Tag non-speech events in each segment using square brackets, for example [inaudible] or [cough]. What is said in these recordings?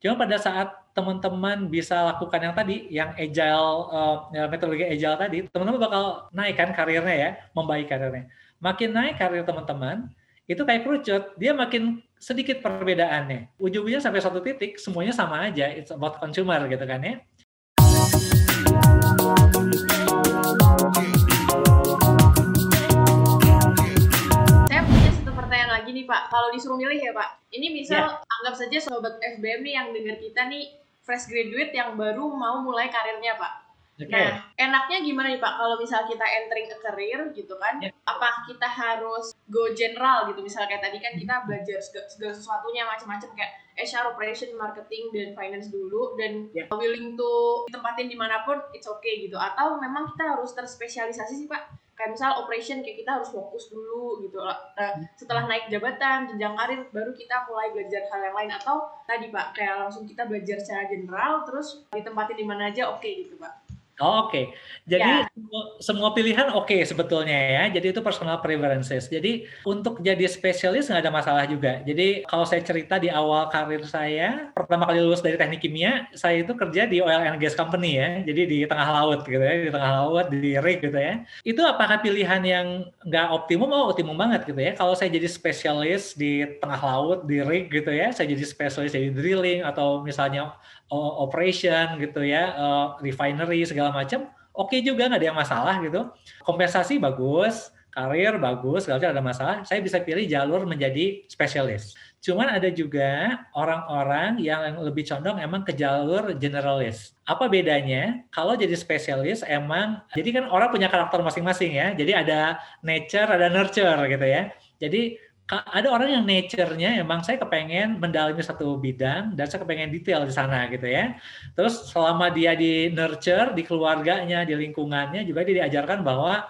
Cuma pada saat teman-teman bisa lakukan yang tadi, yang agile, uh, metodologi agile tadi, teman-teman bakal naik kan karirnya ya, membaik karirnya. Makin naik karir teman-teman, itu kayak kerucut, dia makin sedikit perbedaannya. Ujung-ujungnya sampai satu titik, semuanya sama aja, it's about consumer gitu kan ya. Nih Pak, kalau disuruh milih ya Pak, ini misal yeah. anggap saja sobat FBM nih yang dengar kita nih fresh graduate yang baru mau mulai karirnya Pak. Okay. Nah, enaknya gimana nih Pak kalau misal kita entering a career gitu kan? Yeah. Apa kita harus go general gitu? Misalnya kayak tadi kan kita belajar segala, segala sesuatunya macam-macam kayak HR, operation, marketing, dan finance dulu dan yeah. willing to ditempatin di mana pun it's okay gitu. Atau memang kita harus terspesialisasi sih Pak? Kayak misal operation kayak kita harus fokus dulu gitu. Nah, setelah naik jabatan jenjang karir baru kita mulai belajar hal yang lain atau tadi pak kayak langsung kita belajar secara general terus ditempatin di mana aja oke okay, gitu pak Oh, Oke, okay. jadi ya. semua, semua pilihan oke okay sebetulnya ya. Jadi itu personal preferences. Jadi untuk jadi spesialis nggak ada masalah juga. Jadi kalau saya cerita di awal karir saya, pertama kali lulus dari teknik kimia, saya itu kerja di oil and gas company ya. Jadi di tengah laut gitu ya, di tengah laut di rig gitu ya. Itu apakah pilihan yang nggak optimum? Oh optimum banget gitu ya. Kalau saya jadi spesialis di tengah laut di rig gitu ya, saya jadi spesialis di drilling atau misalnya operation gitu ya, uh, refinery segala macam, oke okay juga nggak ada yang masalah gitu. Kompensasi bagus, karir bagus, segala macam ada masalah. Saya bisa pilih jalur menjadi spesialis. Cuman ada juga orang-orang yang lebih condong emang ke jalur generalis. Apa bedanya? Kalau jadi spesialis emang, jadi kan orang punya karakter masing-masing ya. Jadi ada nature, ada nurture gitu ya. Jadi ada orang yang nature-nya emang saya kepengen mendalami satu bidang dan saya kepengen detail di sana gitu ya. Terus selama dia di nurture, di keluarganya, di lingkungannya juga dia diajarkan bahwa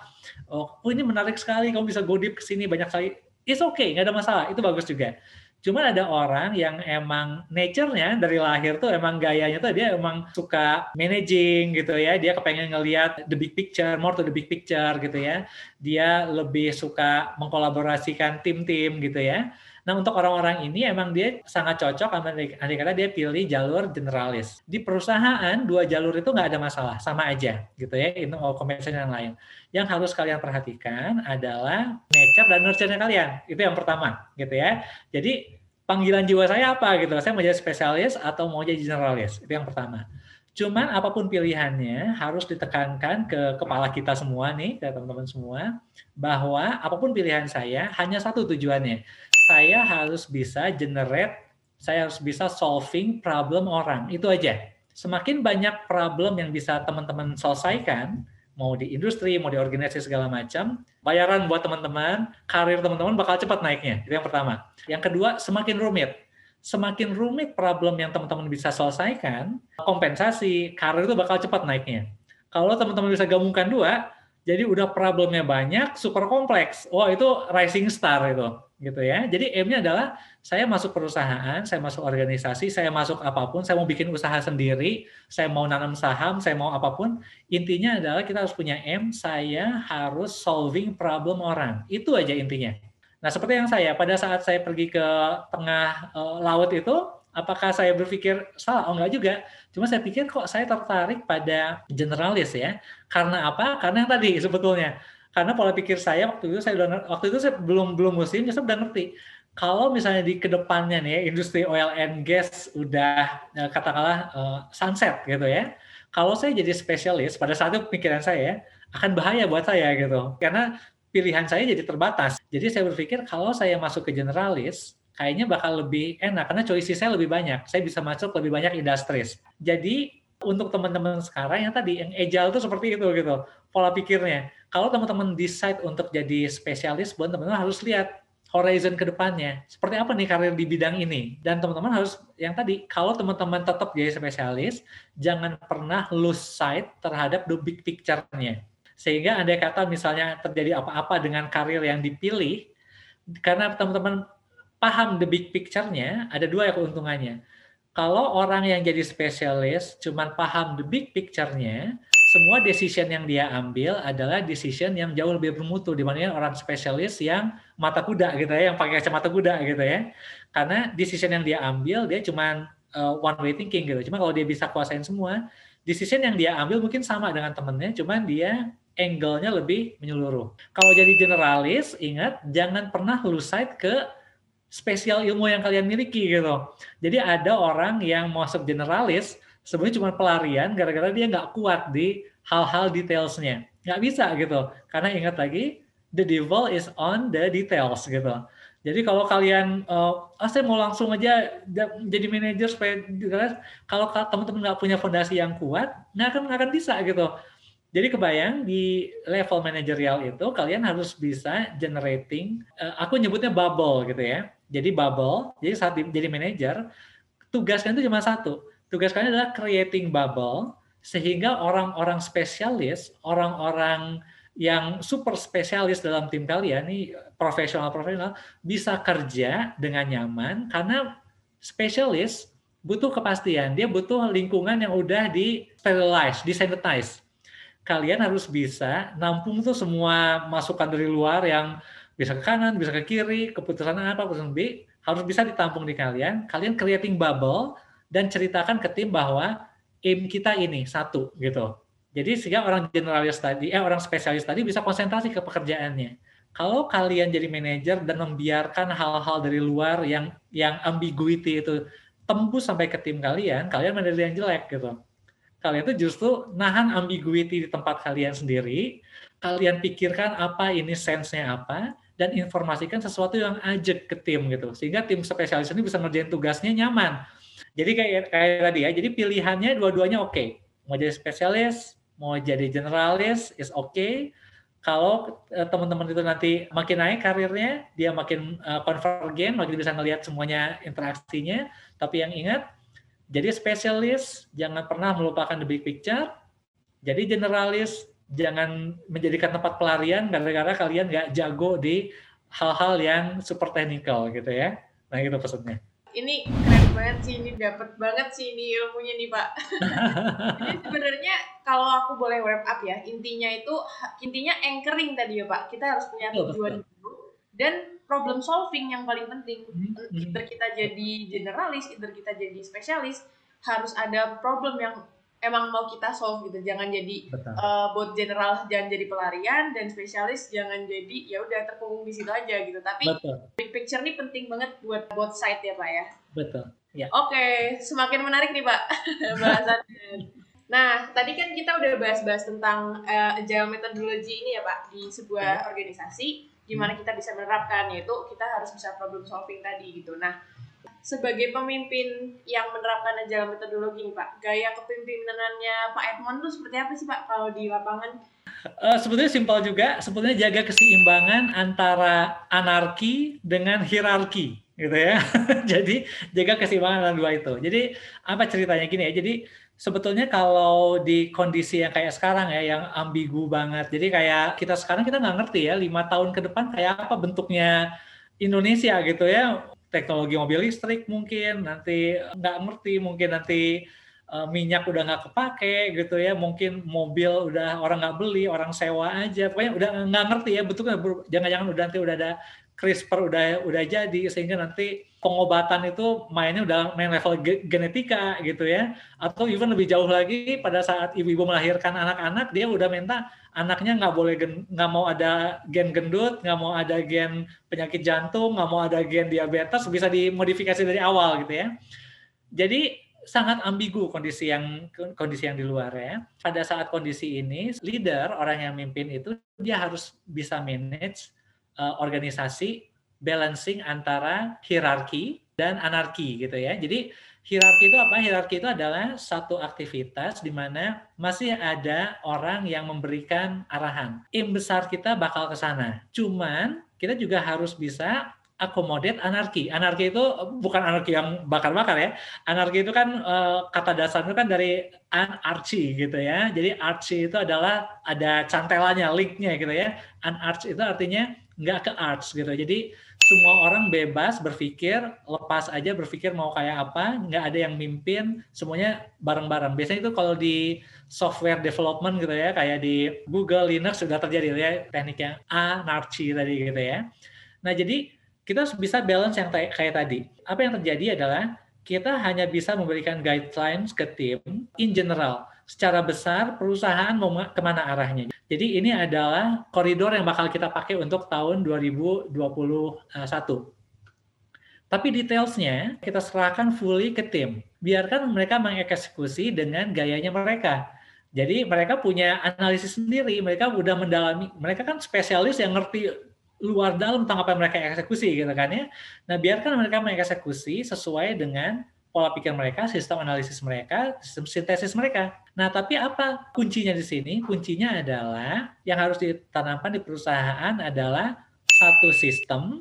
oh, oh ini menarik sekali, kamu bisa go deep ke sini banyak sekali. It's okay, nggak ada masalah, itu bagus juga. Cuma ada orang yang emang nature-nya dari lahir tuh emang gayanya tuh dia emang suka managing gitu ya. Dia kepengen ngelihat the big picture, more to the big picture gitu ya. Dia lebih suka mengkolaborasikan tim-tim gitu ya. Nah untuk orang-orang ini emang dia sangat cocok andai kata dia pilih jalur generalis. Di perusahaan dua jalur itu nggak ada masalah, sama aja gitu ya. Itu compensation yang lain. Yang harus kalian perhatikan adalah nature dan nurture-nya kalian. Itu yang pertama gitu ya. Jadi panggilan jiwa saya apa gitu. Saya mau jadi spesialis atau mau jadi generalis. Itu yang pertama. Cuman apa pun pilihannya harus ditekankan ke kepala kita semua nih, ke teman-teman semua, bahwa apa pun pilihan saya hanya satu tujuannya. Saya harus bisa generate, saya harus bisa solving problem orang. Itu aja. Semakin banyak problem yang bisa teman-teman selesaikan, mau di industri, mau di organisasi segala macam, bayaran buat teman-teman, karir teman-teman bakal cepat naiknya. Itu yang pertama. Yang kedua, semakin rumit. Semakin rumit problem yang teman-teman bisa selesaikan, kompensasi, karir itu bakal cepat naiknya. Kalau teman-teman bisa gabungkan dua, jadi udah problemnya banyak, super kompleks. Wah, itu rising star itu gitu ya. Jadi M-nya adalah saya masuk perusahaan, saya masuk organisasi, saya masuk apa pun, saya mau bikin usaha sendiri, saya mau nanam saham, saya mau apa pun, intinya adalah kita harus punya M, saya harus solving problem orang. Itu aja intinya. Nah, seperti yang saya pada saat saya pergi ke tengah uh, laut itu, apakah saya berpikir salah? Oh enggak juga. Cuma saya pikir kok saya tertarik pada generalis ya. Karena apa? Karena yang tadi sebetulnya karena pola pikir saya waktu itu saya udah waktu itu saya belum belum muslim saya udah ngerti kalau misalnya di ke depannya nih industri oil and gas udah ya, katakanlah uh, sunset gitu ya kalau saya jadi spesialis pada saat itu pikiran saya akan bahaya buat saya gitu karena pilihan saya jadi terbatas jadi saya berpikir kalau saya masuk ke generalis kayaknya bakal lebih enak karena choice saya lebih banyak saya bisa masuk lebih banyak industries jadi untuk teman-teman sekarang yang tadi yang agile itu seperti itu gitu pola pikirnya kalau teman-teman decide untuk jadi spesialis, buat teman-teman harus lihat horizon ke depannya. Seperti apa nih karir di bidang ini? Dan teman-teman harus yang tadi, kalau teman-teman tetap jadi spesialis, jangan pernah lose sight terhadap the big picture-nya. Sehingga andai kata misalnya terjadi apa-apa dengan karir yang dipilih, karena teman-teman paham the big picture-nya, ada dua ya keuntungannya. Kalau orang yang jadi spesialis cuman paham the big picture-nya, semua decision yang dia ambil adalah decision yang jauh lebih bermutu dibandingkan orang spesialis yang mata kuda gitu ya, yang pakai kacamata kuda gitu ya. Karena decision yang dia ambil dia cuma uh, one way thinking gitu. Cuma kalau dia bisa kuasain semua, decision yang dia ambil mungkin sama dengan temennya, cuman dia angle-nya lebih menyeluruh. Kalau jadi generalis, ingat jangan pernah lose sight ke spesial ilmu yang kalian miliki gitu. Jadi ada orang yang masuk generalis sebenarnya cuma pelarian gara-gara dia nggak kuat di hal-hal detailsnya. Nggak bisa gitu. Karena ingat lagi, the devil is on the details gitu. Jadi kalau kalian, uh, ah saya mau langsung aja jadi manajer supaya kalau teman-teman nggak punya fondasi yang kuat, nggak akan nggak akan bisa gitu. Jadi kebayang di level manajerial itu kalian harus bisa generating, uh, aku nyebutnya bubble gitu ya. Jadi bubble, jadi saat di, jadi manajer, tugasnya itu cuma satu. Tugas kalian adalah creating bubble sehingga orang-orang spesialis, orang-orang yang super spesialis dalam tim kalian nih profesional-profesional bisa kerja dengan nyaman karena spesialis butuh kepastian, dia butuh lingkungan yang udah di sterilize, di sanitize. Kalian harus bisa nampung tuh semua masukan dari luar yang bisa ke kanan, bisa ke kiri, keputusan apa, keputusan B, harus bisa ditampung di kalian. Kalian creating bubble dan ceritakan ke tim bahwa aim kita ini satu gitu jadi sehingga orang generalis tadi, eh orang spesialis tadi bisa konsentrasi ke pekerjaannya. Kalau kalian jadi manajer dan membiarkan hal-hal dari luar yang yang ambiguity itu tembus sampai ke tim kalian, kalian manajer yang jelek gitu. Kalian itu justru nahan ambiguity di tempat kalian sendiri, kalian pikirkan apa ini sense-nya apa, dan informasikan sesuatu yang ajak ke tim gitu. Sehingga tim spesialis ini bisa ngerjain tugasnya nyaman. Jadi kayak kayak tadi ya, jadi pilihannya dua-duanya oke. Okay. Mau jadi spesialis, mau jadi generalis is okay. Kalau uh, teman-teman itu nanti makin naik karirnya, dia makin uh, konvergen, makin bisa melihat semuanya interaksinya. Tapi yang ingat, jadi spesialis, jangan pernah melupakan the big picture. Jadi generalis, jangan menjadikan tempat pelarian gara-gara kalian nggak jago di hal-hal yang super technical gitu ya. Nah itu pesannya ini keren banget sih ini dapat banget sih ini ilmunya nih pak [laughs] jadi sebenarnya kalau aku boleh wrap up ya intinya itu intinya anchoring tadi ya pak kita harus punya tujuan dulu dan problem solving yang paling penting hmm, hmm. either kita jadi generalis either kita jadi spesialis harus ada problem yang emang mau kita solve gitu jangan jadi uh, buat general jangan jadi pelarian dan spesialis jangan jadi ya udah terkungkung di situ aja gitu tapi Betul. big picture ini penting banget buat both side ya pak ya betul ya oke okay. semakin menarik nih pak [laughs] bahasannya nah tadi kan kita udah bahas-bahas tentang uh, agile methodology ini ya pak di sebuah ya. organisasi gimana kita bisa menerapkan yaitu kita harus bisa problem solving tadi gitu nah sebagai pemimpin yang menerapkan agile metodologi nih Pak, gaya kepemimpinannya Pak Edmond tuh seperti apa sih Pak kalau di lapangan? Uh, sebetulnya simpel juga, sebetulnya jaga keseimbangan antara anarki dengan hierarki gitu ya. [laughs] jadi jaga keseimbangan antara dua itu. Jadi apa ceritanya gini ya? Jadi sebetulnya kalau di kondisi yang kayak sekarang ya, yang ambigu banget. Jadi kayak kita sekarang kita nggak ngerti ya, lima tahun ke depan kayak apa bentuknya Indonesia gitu ya. Teknologi mobil listrik mungkin nanti nggak ngerti mungkin nanti uh, minyak udah nggak kepake gitu ya. Mungkin mobil udah orang nggak beli orang sewa aja. Pokoknya udah nggak ngerti ya betulnya jangan-jangan udah nanti udah ada CRISPR udah udah jadi sehingga nanti pengobatan itu mainnya udah main level genetika gitu ya atau even lebih jauh lagi pada saat ibu-ibu melahirkan anak-anak dia udah minta anaknya nggak boleh nggak mau ada gen gendut nggak mau ada gen penyakit jantung nggak mau ada gen diabetes bisa dimodifikasi dari awal gitu ya jadi sangat ambigu kondisi yang kondisi yang di luar ya. Pada saat kondisi ini, leader orang yang mimpin itu dia harus bisa manage uh, organisasi balancing antara hierarki dan anarki gitu ya. Jadi hierarki itu apa? Hierarki itu adalah satu aktivitas di mana masih ada orang yang memberikan arahan. Im besar kita bakal ke sana. Cuman kita juga harus bisa accommodate anarki. Anarki itu bukan anarki yang bakar-bakar ya. Anarki itu kan uh, kata dasarnya kan dari anarchy gitu ya. Jadi archy itu adalah ada cantelannya, linknya gitu ya. Anarchy itu artinya nggak ke arts gitu. Jadi semua orang bebas berpikir, lepas aja berpikir mau kayak apa, nggak ada yang mimpin, semuanya bareng-bareng. Biasanya itu kalau di software development gitu ya, kayak di Google, Linux sudah terjadi ya teknik yang anarchy tadi gitu ya. Nah jadi kita bisa balance yang kayak tadi. Apa yang terjadi adalah kita hanya bisa memberikan guidelines ke tim in general. Secara besar perusahaan mau ke mana arahnya. Jadi ini adalah koridor yang bakal kita pakai untuk tahun 2021. Tapi detailsnya kita serahkan fully ke tim. Biarkan mereka mengeksekusi dengan gayanya mereka. Jadi mereka punya analisis sendiri, mereka udah mendalami, mereka kan spesialis yang ngerti luar dalam tentang apa yang mereka eksekusi gitu kan ya. Nah, biarkan mereka mengeksekusi sesuai dengan pola pikir mereka, sistem analisis mereka, sistem sintesis mereka. Nah, tapi apa kuncinya di sini? Kuncinya adalah yang harus ditanamkan di perusahaan adalah satu sistem,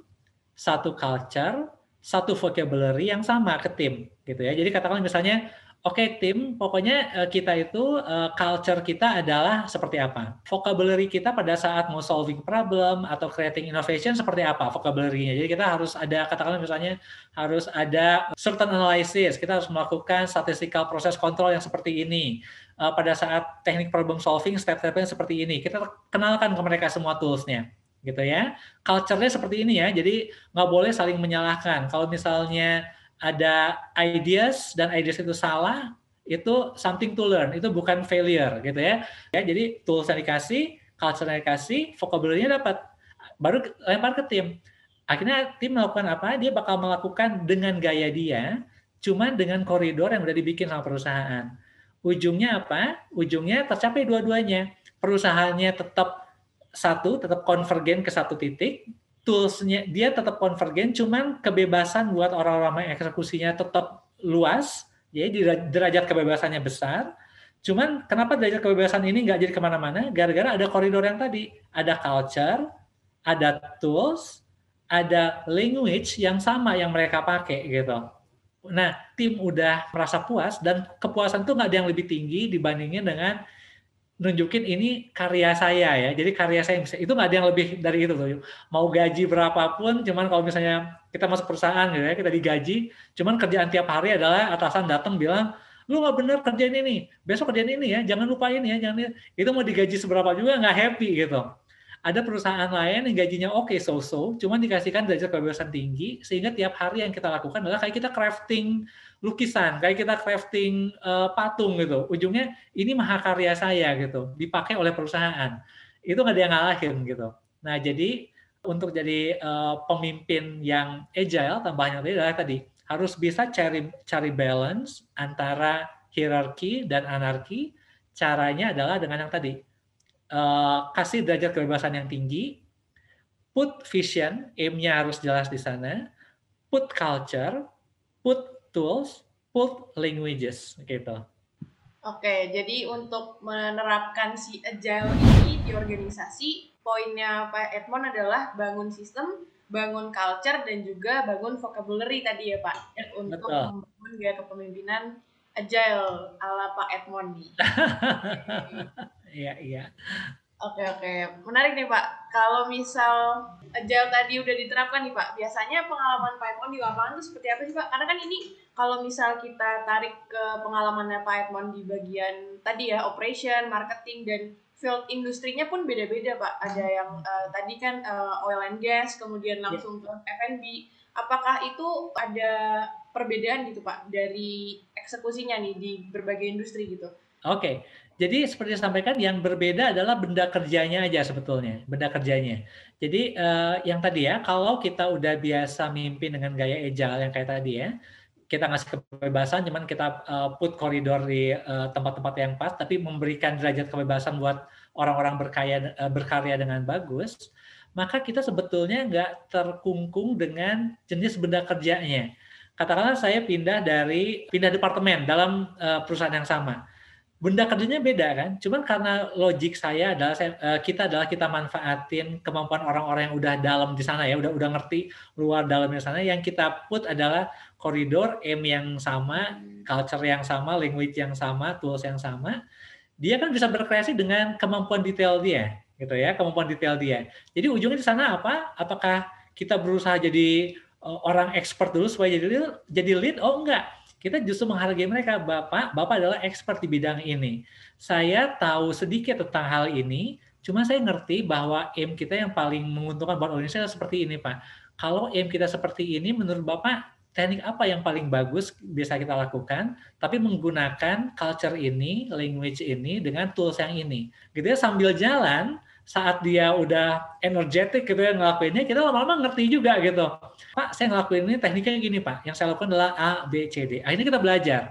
satu culture, satu vocabulary yang sama ke tim gitu ya. Jadi katakan misalnya Oke okay, tim, pokoknya uh, kita itu uh, culture kita adalah seperti apa? Vocabulary kita pada saat mau solving problem atau creating innovation seperti apa vocabulary-nya? Jadi kita harus ada katakanlah misalnya harus ada certain analysis, kita harus melakukan statistical process control yang seperti ini. Uh, pada saat teknik problem solving step-stepnya seperti ini. Kita kenalkan ke mereka semua tools-nya gitu ya. Culture-nya seperti ini ya. Jadi nggak boleh saling menyalahkan. Kalau misalnya ada ideas dan ideas itu salah, itu something to learn, itu bukan failure gitu ya. Ya, jadi tools yang dikasih, culture yang dikasih, vocabulary-nya dapat. Baru lempar ke tim. Akhirnya tim melakukan apa? Dia bakal melakukan dengan gaya dia, cuman dengan koridor yang udah dibikin sama perusahaan. Ujungnya apa? Ujungnya tercapai dua-duanya. Perusahaannya tetap satu, tetap konvergen ke satu titik, toolsnya dia tetap konvergen, cuman kebebasan buat orang-orang eksekusinya tetap luas, ya derajat kebebasannya besar. Cuman kenapa derajat kebebasan ini nggak jadi ke mana-mana? Gara-gara ada koridor yang tadi, ada culture, ada tools, ada language yang sama yang mereka pakai gitu. Nah, tim udah merasa puas dan kepuasan tuh nggak ada yang lebih tinggi dibandingin dengan nunjukin ini karya saya ya. Jadi karya saya bisa itu nggak ada yang lebih dari itu tuh. Mau gaji berapapun, cuman kalau misalnya kita masuk perusahaan gitu ya, kita digaji, cuman kerjaan tiap hari adalah atasan datang bilang, lu nggak bener kerjaan ini, besok kerjaan ini ya, jangan lupain ya, jangan itu mau digaji seberapa juga nggak happy gitu. Ada perusahaan lain yang gajinya oke okay, so-so, cuman dikasihkan derajat kebebasan tinggi sehingga tiap hari yang kita lakukan adalah kayak kita crafting lukisan, kayak kita crafting uh, patung gitu. Ujungnya ini mahakarya saya gitu, dipakai oleh perusahaan. Itu nggak ada yang ngalahin gitu. Nah jadi untuk jadi uh, pemimpin yang agile, tambahnya tadi adalah tadi harus bisa cari cari balance antara hierarki dan anarki. Caranya adalah dengan yang tadi uh, kasih derajat kebebasan yang tinggi, put vision, aim-nya harus jelas di sana, put culture, put tools, put languages gitu. Oke, jadi untuk menerapkan si agile ini di organisasi, poinnya Pak Edmond adalah bangun sistem, bangun culture, dan juga bangun vocabulary tadi ya Pak, untuk betul. membangun gaya kepemimpinan agile ala Pak Edmond nih. [laughs] Iya, iya. Oke oke, menarik nih Pak. Kalau misal agile tadi udah diterapkan nih Pak, biasanya pengalaman Pak Edmond di lapangan itu seperti apa sih Pak? Karena kan ini kalau misal kita tarik ke pengalamannya Pak Edmond di bagian tadi ya operation, marketing dan field industrinya pun beda-beda Pak. Ada yang uh, tadi kan uh, oil and gas, kemudian iya. langsung ke F&B. Apakah itu ada perbedaan gitu Pak dari eksekusinya nih di berbagai industri gitu? Oke, okay. Jadi seperti saya sampaikan yang berbeda adalah benda kerjanya aja sebetulnya, benda kerjanya. Jadi uh, yang tadi ya, kalau kita udah biasa mimpi dengan gaya agile yang kayak tadi ya, kita ngasih kebebasan, cuman kita uh, put koridor di tempat tempat-tempat yang pas, tapi memberikan derajat kebebasan buat orang-orang berkarya uh, berkarya dengan bagus, maka kita sebetulnya nggak terkungkung dengan jenis benda kerjanya. Katakanlah saya pindah dari pindah departemen dalam uh, perusahaan yang sama benda kerjanya beda kan. Cuman karena logik saya adalah saya, uh, kita adalah kita manfaatin kemampuan orang-orang yang udah dalam di sana ya, udah udah ngerti luar dalam di sana. Yang kita put adalah koridor M yang sama, culture yang sama, language yang sama, tools yang sama. Dia kan bisa berkreasi dengan kemampuan detail dia, gitu ya, kemampuan detail dia. Jadi ujungnya di sana apa? Apakah kita berusaha jadi uh, orang expert dulu supaya jadi? Jadi lead? Oh enggak kita justru menghargai mereka. Bapak, Bapak adalah expert di bidang ini. Saya tahu sedikit tentang hal ini, cuma saya ngerti bahwa aim kita yang paling menguntungkan buat Indonesia seperti ini, Pak. Kalau aim kita seperti ini, menurut Bapak teknik apa yang paling bagus bisa kita lakukan, tapi menggunakan culture ini, language ini dengan tools yang ini. Gitu ya sambil jalan, saat dia udah energetik gitu ya ngelakuinnya, kita lama-lama ngerti juga gitu. Pak, saya ngelakuin ini tekniknya gini Pak, yang saya lakukan adalah A, B, C, D. Akhirnya kita belajar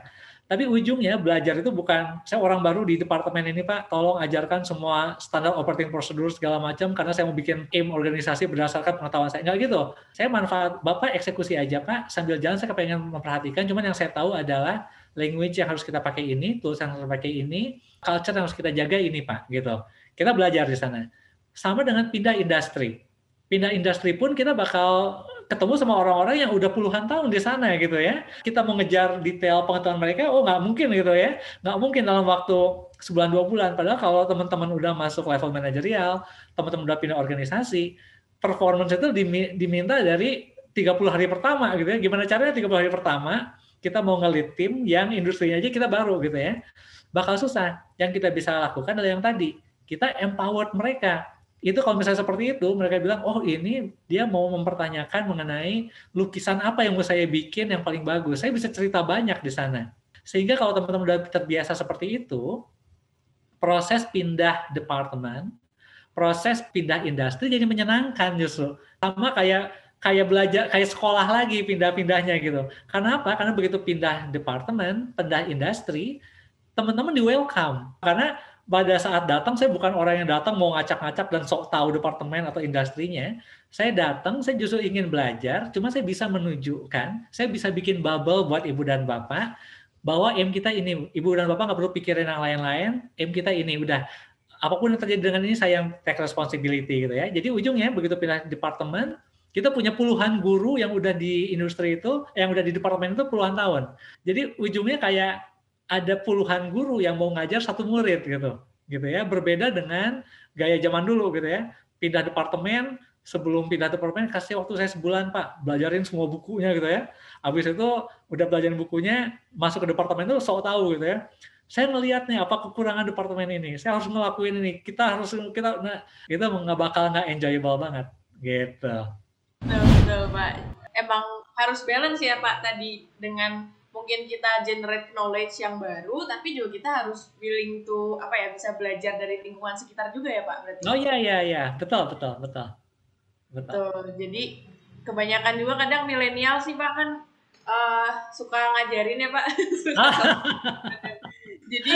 tapi ujungnya belajar itu bukan saya orang baru di departemen ini Pak, tolong ajarkan semua standar operating procedure segala macam karena saya mau bikin aim organisasi berdasarkan pengetahuan saya. Enggak gitu. Saya manfaat Bapak eksekusi aja Pak, sambil jalan saya kepengen memperhatikan, cuman yang saya tahu adalah language yang harus kita pakai ini, tools yang harus kita pakai ini, culture yang harus kita jaga ini Pak, gitu. Kita belajar di sana. Sama dengan pindah industri. Pindah industri pun kita bakal ketemu sama orang-orang yang udah puluhan tahun di sana gitu ya. Kita mau ngejar detail pengetahuan mereka, oh nggak mungkin gitu ya. Nggak mungkin dalam waktu sebulan dua bulan. Padahal kalau teman-teman udah masuk level manajerial, teman-teman udah pindah organisasi, performance itu diminta dari 30 hari pertama gitu ya. Gimana caranya 30 hari pertama kita mau ngelit tim yang industrinya aja kita baru gitu ya. Bakal susah. Yang kita bisa lakukan adalah yang tadi. Kita empowered mereka. Itu kalau misalnya seperti itu mereka bilang oh ini dia mau mempertanyakan mengenai lukisan apa yang mau saya bikin yang paling bagus. Saya bisa cerita banyak di sana. Sehingga kalau teman-teman udah terbiasa seperti itu proses pindah departemen proses pindah industri jadi menyenangkan justru. Sama kayak kayak belajar kayak sekolah lagi pindah-pindahnya gitu. Karena apa? Karena begitu pindah departemen pindah industri teman-teman di welcome karena pada saat datang saya bukan orang yang datang mau ngacak-ngacak dan sok tahu departemen atau industrinya. Saya datang, saya justru ingin belajar, cuma saya bisa menunjukkan, saya bisa bikin bubble buat ibu dan bapak bahwa M kita ini, ibu dan bapak nggak perlu pikirin yang lain-lain, M kita ini udah apa pun yang terjadi dengan ini saya yang take responsibility gitu ya. Jadi ujungnya begitu pindah departemen, kita punya puluhan guru yang udah di industri itu, yang udah di departemen itu puluhan tahun. Jadi ujungnya kayak ada puluhan guru yang mau ngajar satu murid gitu. Gitu ya berbeda dengan gaya zaman dulu gitu ya. Pindah departemen sebelum pindah departemen kasih waktu saya sebulan pak. Belajarin semua bukunya gitu ya. Habis itu udah belajarin bukunya masuk ke departemen itu sok tahu gitu ya. Saya melihat nih apa kekurangan departemen ini? Saya harus ngelakuin ini. Kita harus kita nah kita nggak bakal nggak enjoyable banget gitu. Betul betul pak. Emang harus balance ya pak tadi dengan mungkin kita generate knowledge yang baru tapi juga kita harus willing to apa ya bisa belajar dari lingkungan sekitar juga ya Pak berarti. Oh iya iya iya, betul betul betul. Betul. Jadi kebanyakan juga kadang milenial sih Pak kan uh, suka ngajarin ya Pak. [laughs] Jadi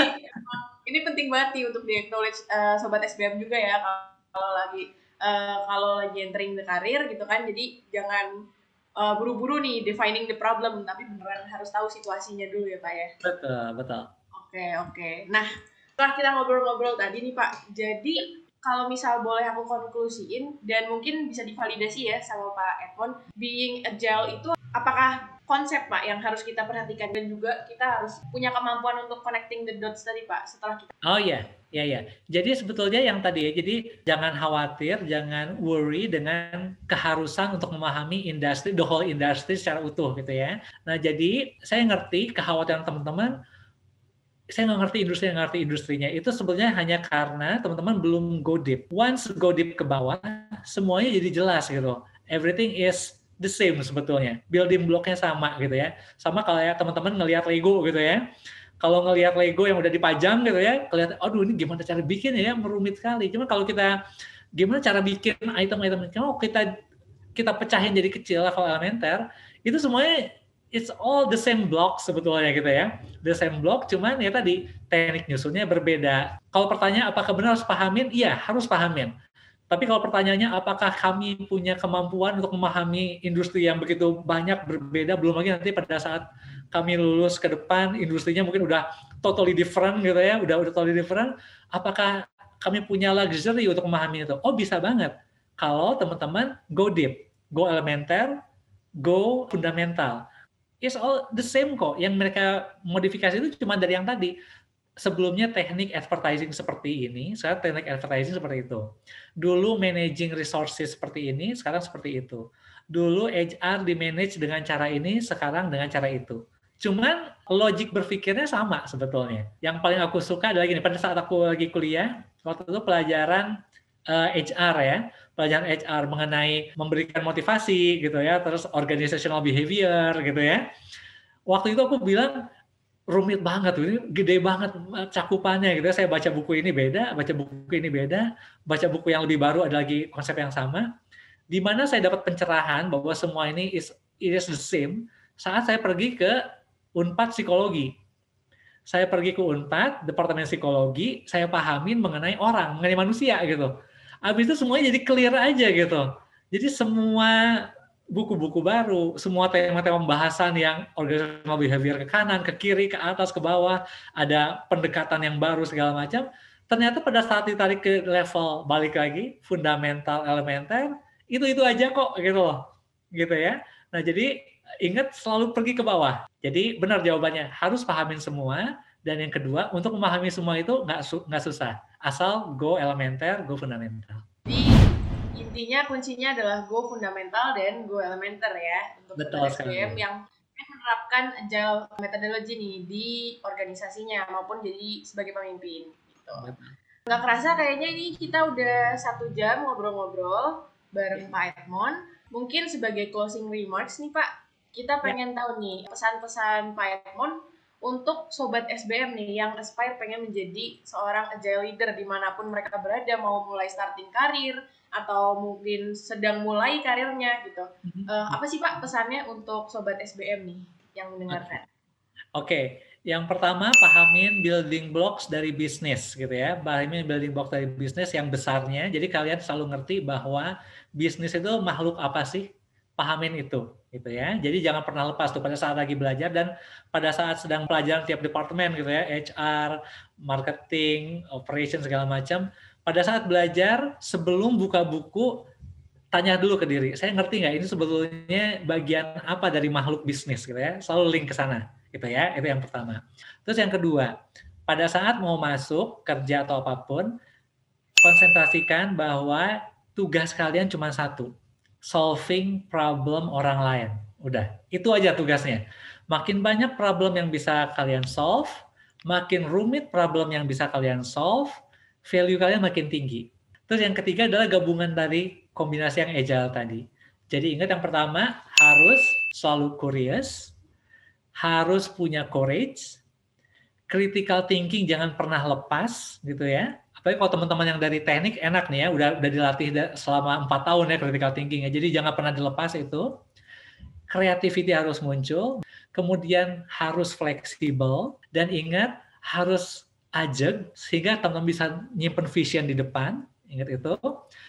ini penting banget nih untuk di acknowledge uh, sobat SBM juga ya kalau lagi uh, kalau lagi entering the karir gitu kan. Jadi jangan uh, buru-buru nih defining the problem, tapi beneran harus tahu situasinya dulu ya Pak ya. Betul, betul. Oke, okay, oke. Okay. Nah, setelah kita ngobrol-ngobrol tadi nih Pak, jadi kalau misal boleh aku konklusiin dan mungkin bisa divalidasi ya sama Pak Edmond, being agile itu apakah konsep Pak yang harus kita perhatikan dan juga kita harus punya kemampuan untuk connecting the dots tadi Pak setelah kita Oh iya, iya iya. Jadi sebetulnya yang tadi ya, jadi jangan khawatir, jangan worry dengan keharusan untuk memahami industri, the whole industry secara utuh gitu ya. Nah jadi saya ngerti kekhawatiran teman-teman, saya nggak ngerti industri yang ngerti industrinya itu sebetulnya hanya karena teman-teman belum go deep. Once go deep ke bawah, semuanya jadi jelas gitu. Everything is the same sebetulnya. Building blocknya sama gitu ya. Sama kalau ya teman-teman ngelihat Lego gitu ya. Kalau ngelihat Lego yang udah dipajang gitu ya, kelihatan, aduh ini gimana cara bikin ya, merumit sekali. Cuma kalau kita gimana cara bikin item-item, kalau kita kita pecahin jadi kecil level elementer, itu semuanya it's all the same block sebetulnya gitu ya. The same block, cuman ya tadi teknik nyusunnya berbeda. Kalau pertanyaan apakah benar harus pahamin? Iya, harus pahamin. Tapi kalau pertanyaannya apakah kami punya kemampuan untuk memahami industri yang begitu banyak berbeda, belum lagi nanti pada saat kami lulus ke depan industrinya mungkin udah totally different gitu ya, udah udah totally different. Apakah kami punya luxury untuk memahami itu? Oh bisa banget. Kalau teman-teman go deep, go elementer, go fundamental. It's all the same kok. Yang mereka modifikasi itu cuma dari yang tadi sebelumnya teknik advertising seperti ini, sekarang teknik advertising seperti itu. Dulu managing resources seperti ini, sekarang seperti itu. Dulu HR di manage dengan cara ini, sekarang dengan cara itu. Cuman logik berpikirnya sama sebetulnya. Yang paling aku suka adalah gini, pada saat aku lagi kuliah, waktu itu pelajaran uh, eh, HR ya, pelajaran HR mengenai memberikan motivasi gitu ya, terus organizational behavior gitu ya. Waktu itu aku bilang rumit banget ini gede banget cakupannya gitu ya. Saya baca buku ini beda, baca buku ini beda, baca buku yang lebih baru ada lagi konsep yang sama. Di mana saya dapat pencerahan bahwa semua ini is it is the same saat saya pergi ke Unpad Psikologi. Saya pergi ke Unpad, Departemen Psikologi, saya pahamin mengenai orang, mengenai manusia gitu. Habis itu semuanya jadi clear aja gitu. Jadi semua buku-buku baru, semua tema-tema pembahasan yang organizational behavior ke kanan, ke kiri, ke atas, ke bawah, ada pendekatan yang baru segala macam. Ternyata pada saat ditarik ke level balik lagi, fundamental, elementer, itu-itu aja kok gitu loh. Gitu ya. Nah, jadi ingat selalu pergi ke bawah. Jadi benar jawabannya, harus pahamin semua. Dan yang kedua, untuk memahami semua itu nggak su nggak susah. Asal go elementer, go fundamental intinya kuncinya adalah go fundamental dan go elementer ya untuk Betul SDM yang menerapkan agile methodology nih di organisasinya maupun jadi sebagai pemimpin gitu. Nggak kerasa kayaknya ini kita udah satu jam ngobrol-ngobrol bareng Pak Edmond. Mungkin sebagai closing remarks nih Pak, kita ya. pengen tahu nih pesan-pesan Pak Edmond untuk sobat SBM nih yang aspire pengen menjadi seorang agile leader di mana pun mereka berada mau mulai starting karir atau mungkin sedang mulai karirnya gitu. Uh, apa sih Pak pesannya untuk sobat SBM nih yang mendengarkan? Oke, okay. yang pertama pahamin building blocks dari bisnis gitu ya. Pahamin building blocks dari bisnis yang besarnya. Jadi kalian selalu ngerti bahwa bisnis itu makhluk apa sih? Pahamin itu gitu ya. Jadi jangan pernah lepas tuh pada saat lagi belajar dan pada saat sedang pelajaran tiap departemen gitu ya, HR, marketing, operation segala macam. Pada saat belajar sebelum buka buku tanya dulu ke diri, saya ngerti nggak ini sebetulnya bagian apa dari makhluk bisnis? gitu ya, selalu link ke sana gitu ya, itu yang pertama. Terus yang kedua, pada saat mau masuk kerja atau apa pun, konsentrasikan bahwa tugas kalian cuma satu, solving problem orang lain. Udah, itu aja tugasnya. Makin banyak problem yang bisa kalian solve, makin rumit problem yang bisa kalian solve, value kalian makin tinggi. Terus yang ketiga adalah gabungan dari kombinasi yang agile tadi. Jadi ingat yang pertama harus selalu curious, harus punya courage, critical thinking jangan pernah lepas gitu ya. Apalagi kalau teman-teman yang dari teknik enak nih ya, udah udah dilatih selama empat tahun ya critical thinking ya. Jadi jangan pernah dilepas itu. Creativity harus muncul, kemudian harus fleksibel dan ingat harus ajak sehingga teman-teman bisa nyimpen vision di depan, ingat itu.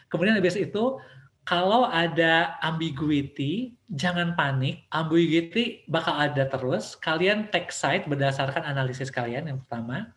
Kemudian habis itu kalau ada ambiguity, jangan panik. Ambiguity bakal ada terus. Kalian take side berdasarkan analisis kalian yang pertama.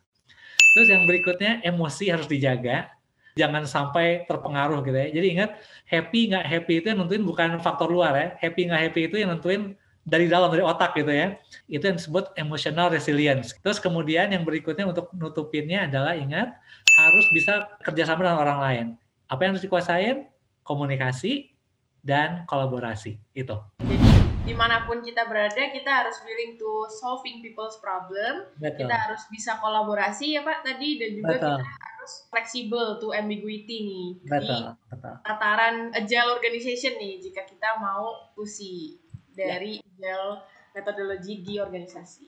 Terus yang berikutnya emosi harus dijaga. Jangan sampai terpengaruh gitu ya. Jadi ingat happy nggak happy itu yang nentuin bukan faktor luar ya. Happy nggak happy itu yang nentuin dari dalam dari otak gitu ya itu yang disebut emotional resilience terus kemudian yang berikutnya untuk nutupinnya adalah ingat harus bisa kerjasama dengan orang lain apa yang harus dikuasain komunikasi dan kolaborasi itu jadi di mana pun kita berada kita harus willing to solving people's problem betul. kita harus bisa kolaborasi ya pak tadi dan juga betul. kita harus fleksibel to ambiguity nih betul, di betul. tataran agile organization nih jika kita mau fusi dari ya. metodologi di organisasi.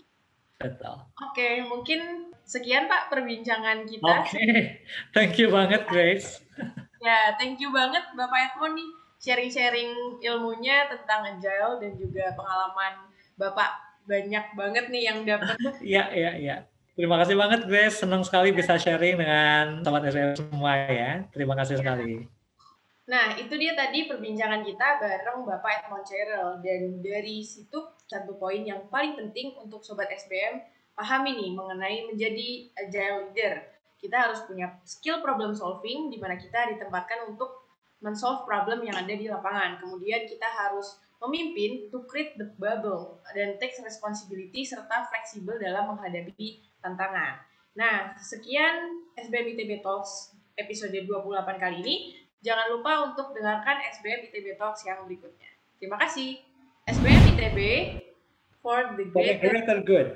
Betul. Oke, okay, mungkin sekian Pak perbincangan kita. Oke, okay. [laughs] thank you banget Grace. Ya, thank you banget Bapak Edmond nih sharing-sharing ilmunya tentang agile dan juga pengalaman Bapak banyak banget nih yang dapat. [laughs] Iya, iya, iya. Terima kasih banget Grace, senang sekali bisa sharing dengan sobat SR semua ya. Terima kasih sekali. Nah, itu dia tadi perbincangan kita bareng Bapak Edmond Cheryl. Dan dari situ, satu poin yang paling penting untuk Sobat SBM, pahami nih mengenai menjadi agile leader. Kita harus punya skill problem solving, di mana kita ditempatkan untuk men-solve problem yang ada di lapangan. Kemudian kita harus memimpin to create the bubble dan take responsibility serta fleksibel dalam menghadapi tantangan. Nah, sekian SBM ITB Talks episode 28 kali ini. Jangan lupa untuk dengarkan SBM ITB Talks yang berikutnya. Terima kasih. SBM ITB for the greater, for the greater good.